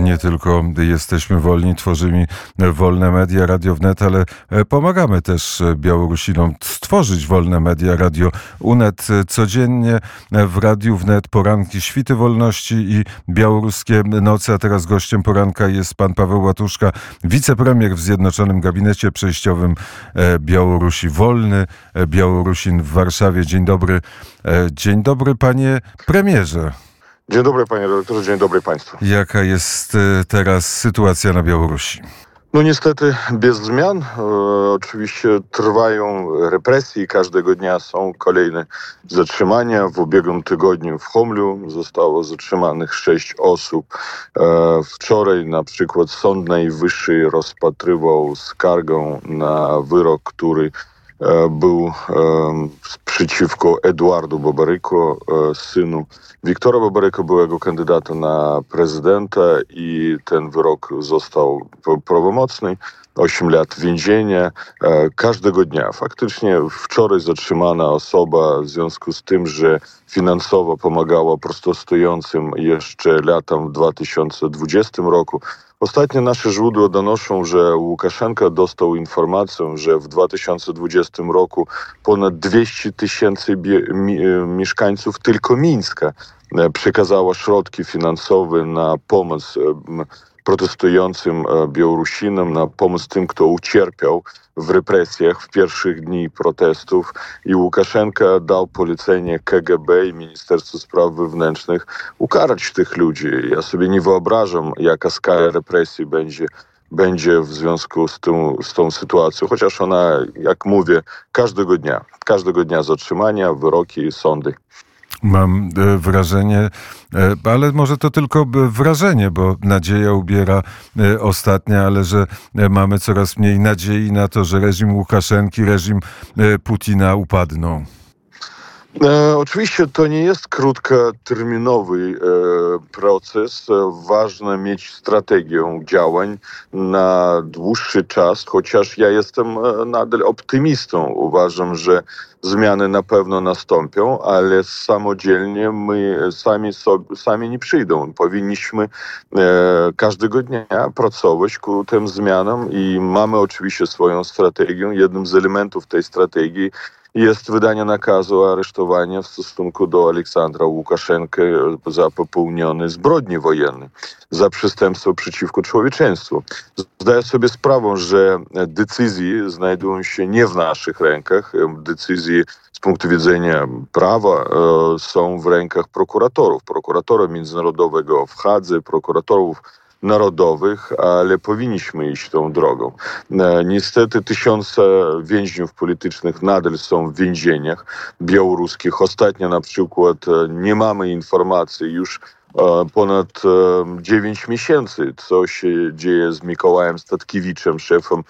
nie tylko jesteśmy wolni, tworzymy wolne media, Radio Wnet, ale pomagamy też Białorusinom stworzyć wolne media, Radio UNET. Codziennie w Radiu Wnet poranki Świty Wolności i Białoruskie Noce, a teraz gościem poranka jest pan Paweł Łatuszka, wicepremier w Zjednoczonym Gabinecie Przejściowym Białorusi Wolny, Białorusin w Warszawie. Dzień dobry. Dzień dobry panie premierze. Dzień dobry panie redaktorze, dzień dobry państwu. Jaka jest e, teraz sytuacja na Białorusi? No niestety bez zmian. E, oczywiście trwają represje, każdego dnia są kolejne zatrzymania. W ubiegłym tygodniu w Homlu zostało zatrzymanych sześć osób. E, wczoraj na przykład Sąd Najwyższy rozpatrywał skargę na wyrok, który E, był przeciwko Eduardu Babaryko, e, synu Wiktora Babaryko, byłego kandydata na prezydenta i ten wyrok został prawomocny. 8 lat więzienia każdego dnia. Faktycznie wczoraj zatrzymana osoba w związku z tym, że finansowo pomagała protestującym jeszcze latem w 2020 roku. Ostatnie nasze źródła donoszą, że Łukaszenka dostał informację, że w 2020 roku ponad 200 tysięcy mieszkańców tylko Mińska e, przekazało środki finansowe na pomoc protestującym e, Białorusinom, na pomoc tym, kto ucierpiał w represjach w pierwszych dni protestów i Łukaszenka dał polecenie KGB i Ministerstwu Spraw Wewnętrznych ukarać tych ludzi. Ja sobie nie wyobrażam, jaka skala represji będzie będzie w związku z tą, z tą sytuacją, chociaż ona, jak mówię, każdego dnia, każdego dnia zatrzymania, wyroki sądy. Mam e, wrażenie, e, ale może to tylko wrażenie, bo nadzieja ubiera e, ostatnia, ale że mamy coraz mniej nadziei na to, że reżim Łukaszenki, reżim Putina upadną. E, oczywiście to nie jest krótkoterminowy e, proces. Ważne mieć strategię działań na dłuższy czas, chociaż ja jestem e, nadal optymistą. Uważam, że zmiany na pewno nastąpią, ale samodzielnie my sami, sobie, sami nie przyjdą. Powinniśmy każdego dnia pracować ku tym zmianom i mamy oczywiście swoją strategię. Jednym z elementów tej strategii jest wydanie nakazu aresztowania w stosunku do Aleksandra Łukaszenki za popełnione zbrodnie wojenne, za przestępstwo przeciwko człowieczeństwu. Zdaję sobie sprawę, że decyzje znajdują się nie w naszych rękach. Decyzje z punktu widzenia prawa e, są w rękach prokuratorów, prokuratora międzynarodowego w Hadze, prokuratorów narodowych, ale powinniśmy iść tą drogą. E, niestety tysiące więźniów politycznych nadal są w więzieniach białoruskich. Ostatnio na przykład e, nie mamy informacji już ponad 9 miesięcy, co się dzieje z Mikołajem Statkiewiczem, szefem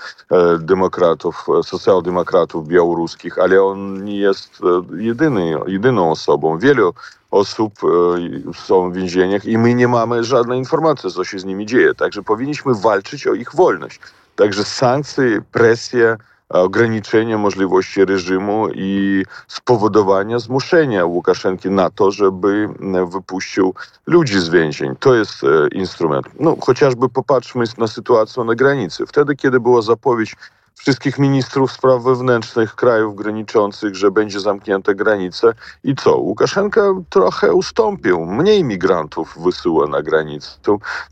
demokratów, socjaldemokratów białoruskich, ale on nie jest jedyny, jedyną osobą. Wielu osób e, są w więzieniach i my nie mamy żadnej informacji, co się z nimi dzieje. Także powinniśmy walczyć o ich wolność. Także sankcje, presje, ograniczenie możliwości reżimu i spowodowania zmuszenia Łukaszenki na to, żeby wypuścił ludzi z więzień. To jest e, instrument. No, chociażby popatrzmy na sytuację na granicy. Wtedy, kiedy była zapowiedź wszystkich ministrów spraw wewnętrznych krajów graniczących, że będzie zamknięte granice. I co? Łukaszenka trochę ustąpił. Mniej migrantów wysyła na granicę.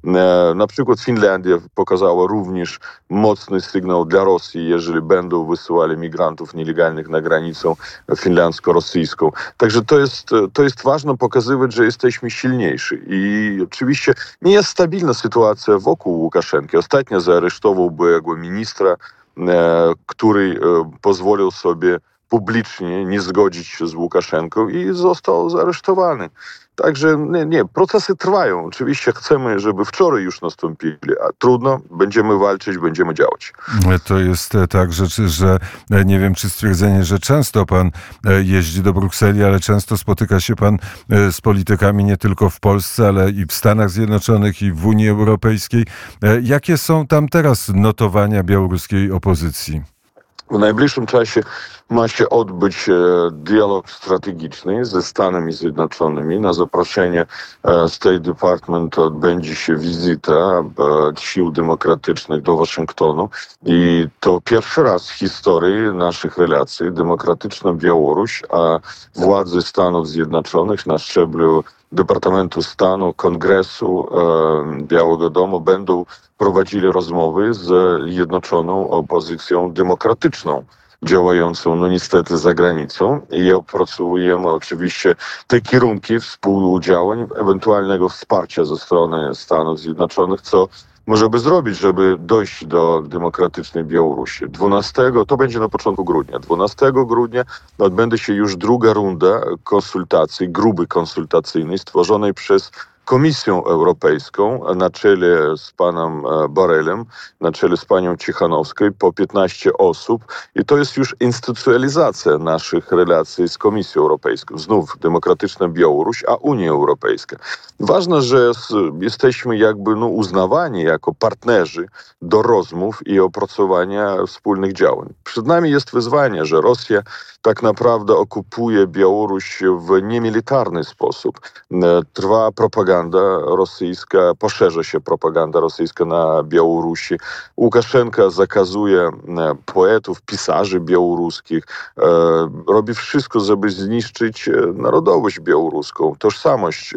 E, na przykład Finlandia pokazała również mocny sygnał dla Rosji, jeżeli będą wysyłali migrantów nielegalnych na granicę finlandzko-rosyjską. Także to jest, to jest ważne pokazywać, że jesteśmy silniejsi. I oczywiście nie jest stabilna sytuacja wokół Łukaszenki. Ostatnio zaaresztował byłego ministra E, który e, pozwolił sobie publicznie nie zgodzić się z Łukaszenką i został zaresztowany. Także nie, nie, procesy trwają. Oczywiście chcemy, żeby wczoraj już nastąpili, a trudno, będziemy walczyć, będziemy działać. To jest e, tak, że, e, nie wiem, czy stwierdzenie, że często pan e, jeździ do Brukseli, ale często spotyka się pan z politykami nie tylko w Polsce, ale i w Stanach Zjednoczonych, i w Unii Europejskiej. Jakie są tam teraz notowania białoruskiej opozycji? W najbliższym czasie ma się odbyć e, dialog strategiczny ze Stanami Zjednoczonymi. Na zaproszenie e, State Department odbędzie się wizyta e, sił demokratycznych do Waszyngtonu i to pierwszy raz w historii naszych relacji demokratyczna Białoruś, a władze Stanów Zjednoczonych na szczeblu Departamentu Stanu, Kongresu Białego Domu będą prowadzili rozmowy z Zjednoczoną Opozycją Demokratyczną działającą, no niestety, za granicą. I opracowujemy oczywiście te kierunki współdziałań, ewentualnego wsparcia ze strony Stanów Zjednoczonych, co możemy zrobić, żeby dojść do demokratycznej Białorusi. 12, to będzie na początku grudnia. 12 grudnia odbędzie się już druga runda konsultacji, gruby konsultacyjnej stworzonej przez Komisją Europejską na czele z panem e, Borelem, na czele z panią Cichanowską po 15 osób i to jest już instytucjonalizacja naszych relacji z Komisją Europejską. Znów demokratyczna Białoruś, a Unia Europejska. Ważne, że jesteśmy jakby no, uznawani jako partnerzy do rozmów i opracowania wspólnych działań. Przed nami jest wyzwanie, że Rosja tak naprawdę okupuje Białoruś w niemilitarny sposób. E, trwa propaganda rosyjska, poszerza się propaganda rosyjska na Białorusi. Łukaszenka zakazuje e, poetów, pisarzy białoruskich, e, robi wszystko, żeby zniszczyć narodowość białoruską, tożsamość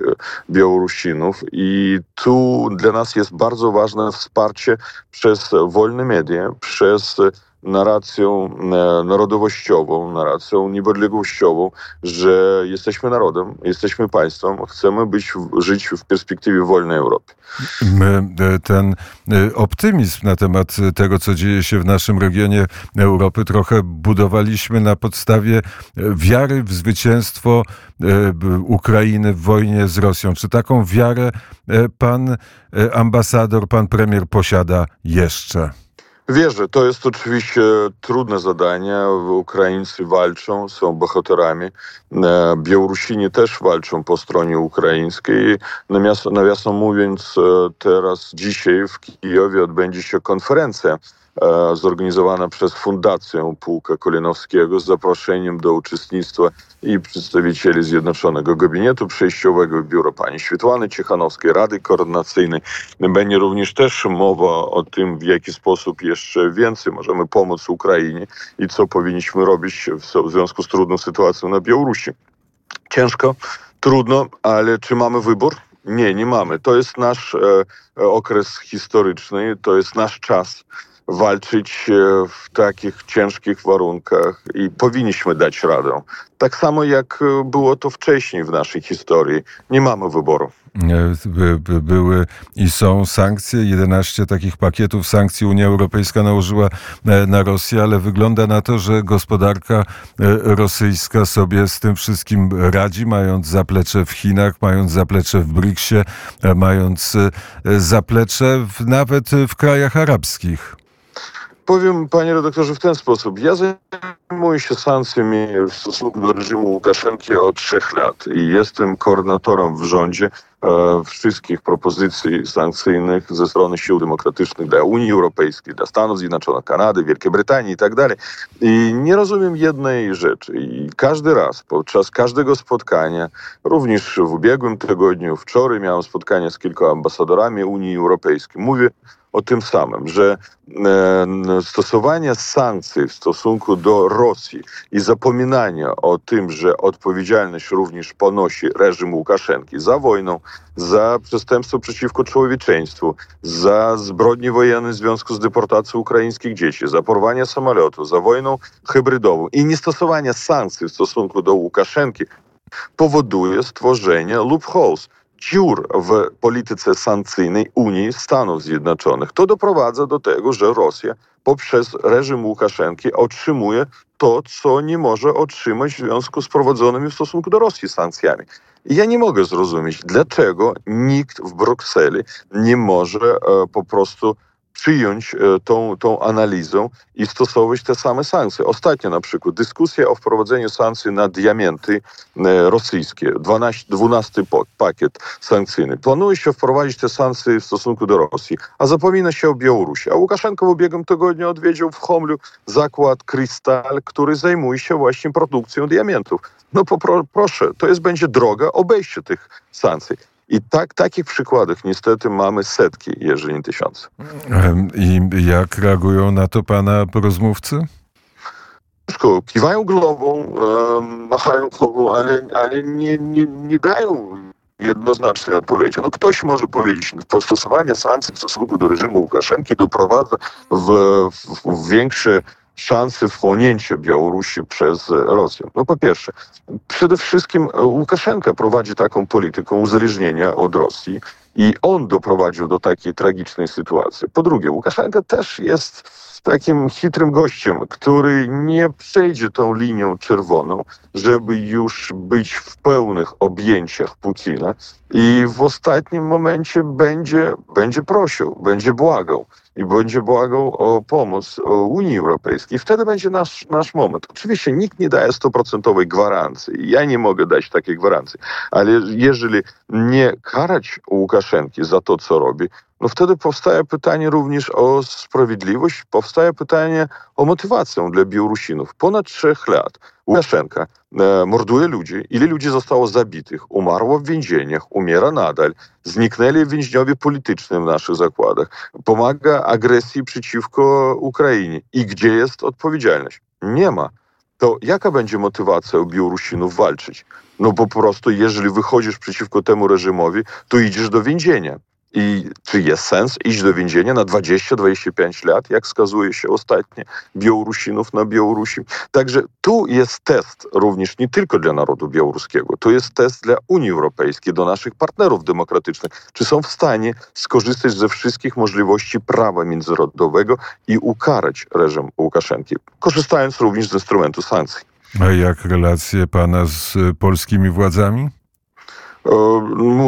Białorusinów i tu dla nas jest bardzo ważne wsparcie przez wolne media, przez narracją e, narodowościową, narracją niepodległościową, że jesteśmy narodem, jesteśmy państwem, chcemy być, żyć w perspektywie wolnej Europy. E, ten e, optymizm na temat tego, co dzieje się w naszym regionie Europy, trochę budowaliśmy na podstawie wiary w zwycięstwo Ukrainy w wojnie z Rosją. Czy taką wiarę pan ambasador, pan premier posiada jeszcze? Wierzę, to jest oczywiście trudne zadanie. Ukraińcy walczą, są bohaterami. E, Białorusini też walczą po stronie ukraińskiej. Nawiasem mówiąc, e, teraz dzisiaj w Kijowie odbędzie się konferencja zorganizowana przez Fundację Pułka Kolinowskiego z zaproszeniem do uczestnictwa i przedstawicieli Zjednoczonego Gabinetu Przejściowego Biura pani Świetłany Ciechanowskiej, Rady Koordynacyjnej. Będzie również też mowa o tym, w jaki sposób jeszcze więcej możemy pomóc Ukrainie i co powinniśmy robić w związku z trudną sytuacją na Białorusi. Ciężko, trudno, ale czy mamy wybór? Nie, nie mamy. To jest nasz e, okres historyczny, to jest nasz czas walczyć e, w takich ciężkich warunkach i powinniśmy dać radę. Tak samo jak e, było to wcześniej w naszej historii. Nie mamy wyboru. E, były i są sankcje. 11 takich pakietów sankcji Unia Europejska nałożyła na Rosję, ale wygląda na to, że gospodarka rosyjska sobie z tym wszystkim radzi, mając zaplecze w Chinach, mając zaplecze w BRICSie, mając zaplecze w, nawet w krajach arabskich. Powiem, panie redaktorze, w ten sposób. Ja zajmuję się sankcjami w stosunku do reżimu Łukaszenki od trzech lat i jestem koordynatorem w rządzie e, wszystkich propozycji sankcyjnych ze strony sił demokratycznych dla Unii Europejskiej, dla Stanów Zjednoczonych, Kanady, Wielkiej Brytanii i tak dalej. I nie rozumiem jednej rzeczy. I każdy raz, podczas każdego spotkania, również w ubiegłym tygodniu, wczoraj miałem spotkanie z kilkoma ambasadorami Unii Europejskiej, mówię, o tym samym, że e, stosowanie sankcji w stosunku do Rosji i zapominanie o tym, że odpowiedzialność również ponosi reżim Łukaszenki za wojną, za przestępstwo przeciwko człowieczeństwu, za zbrodnie wojenne w związku z deportacją ukraińskich dzieci, za porwanie samolotu, za wojną hybrydową i niestosowanie sankcji w stosunku do Łukaszenki powoduje stworzenie loopholes, dziur w polityce sankcyjnej Unii Stanów Zjednoczonych. To doprowadza do tego, że Rosja poprzez reżim Łukaszenki otrzymuje to, co nie może otrzymać w związku z prowadzonymi w stosunku do Rosji sankcjami. Ja nie mogę zrozumieć, dlaczego nikt w Brukseli nie może e, po prostu przyjąć tą, tą analizą i stosować te same sankcje. Ostatnio na przykład dyskusja o wprowadzeniu sankcji na diamenty rosyjskie, 12, 12 pakiet sankcyjny. Planuje się wprowadzić te sankcje w stosunku do Rosji, a zapomina się o Białorusi. A Łukaszenko w ubiegłym tygodniu odwiedził w Homlu zakład Krystal, który zajmuje się właśnie produkcją diamentów. No popro, proszę, to jest będzie droga obejście tych sankcji. I tak, takich przykładów niestety mamy setki, jeżeli nie tysiące. I jak reagują na to pana rozmówcy? Kiwają głową, machają głową, ale, ale nie, nie, nie dają jednoznacznej odpowiedzi. No ktoś może powiedzieć, że stosowanie sankcji w stosunku do reżimu Łukaszenki doprowadza w, w, w większe szanse wchłonięcia Białorusi przez Rosję. No po pierwsze, przede wszystkim Łukaszenka prowadzi taką politykę uzależnienia od Rosji i on doprowadził do takiej tragicznej sytuacji. Po drugie, Łukaszenka też jest takim chytrym gościem, który nie przejdzie tą linią czerwoną, żeby już być w pełnych objęciach Putina i w ostatnim momencie będzie, będzie prosił, będzie błagał i będzie błagał o pomoc Unii Europejskiej. Wtedy będzie nasz, nasz moment. Oczywiście nikt nie daje stuprocentowej gwarancji. Ja nie mogę dać takiej gwarancji. Ale jeżeli nie karać Łukaszenki za to, co robi, no wtedy powstaje pytanie również o sprawiedliwość, powstaje pytanie o motywację dla Białorusinów. Ponad trzech lat Łukaszenka e, morduje ludzi. Ile ludzi zostało zabitych? Umarło w więzieniach, umiera nadal. Zniknęli więźniowie polityczni w naszych zakładach. Pomaga agresji przeciwko Ukrainie. I gdzie jest odpowiedzialność? Nie ma. To jaka będzie motywacja u Białorusinów walczyć? No po prostu, jeżeli wychodzisz przeciwko temu reżimowi, to idziesz do więzienia. I czy jest sens iść do więzienia na 20-25 lat, jak wskazuje się ostatnio Białorusinów na Białorusi? Także tu jest test również nie tylko dla narodu białoruskiego, to jest test dla Unii Europejskiej, do naszych partnerów demokratycznych, czy są w stanie skorzystać ze wszystkich możliwości prawa międzynarodowego i ukarać reżim Łukaszenki, korzystając również z instrumentu sankcji. A jak relacje pana z polskimi władzami?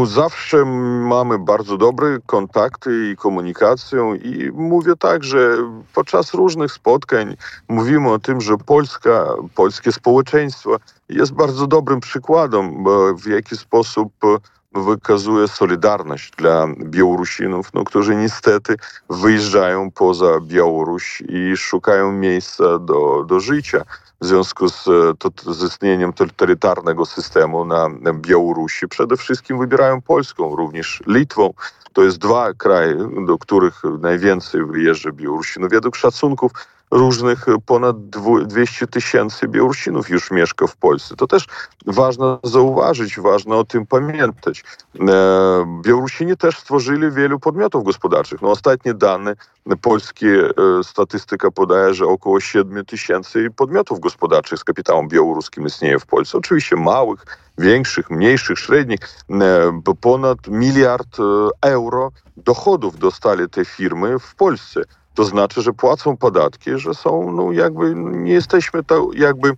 Zawsze mamy bardzo dobre kontakty i komunikację i mówię tak, że podczas różnych spotkań mówimy o tym, że Polska, polskie społeczeństwo jest bardzo dobrym przykładem, w jaki sposób wykazuje solidarność dla Białorusinów, no, którzy niestety wyjeżdżają poza Białoruś i szukają miejsca do, do życia w związku z, to, z istnieniem totalitarnego systemu na Białorusi. Przede wszystkim wybierają Polską, również Litwą. To jest dwa kraje, do których najwięcej wyjeżdża Białorusinów. Według szacunków różnych ponad 200 tysięcy Białorusinów już mieszka w Polsce. To też ważne zauważyć, ważne o tym pamiętać. E, Białorusini też stworzyli wielu podmiotów gospodarczych. No, ostatnie dane polskie e, statystyka podaje, że około 7 tysięcy podmiotów gospodarczych z kapitałem białoruskim istnieje w Polsce. Oczywiście małych, większych, mniejszych, średnich. E, ponad miliard euro dochodów dostali te firmy w Polsce. To znaczy, że płacą podatki, że są, no jakby, nie jesteśmy to jakby e,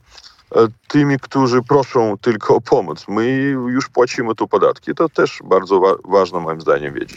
tymi, którzy proszą tylko o pomoc. My już płacimy tu podatki. To też bardzo wa ważne moim zdaniem wiedzieć.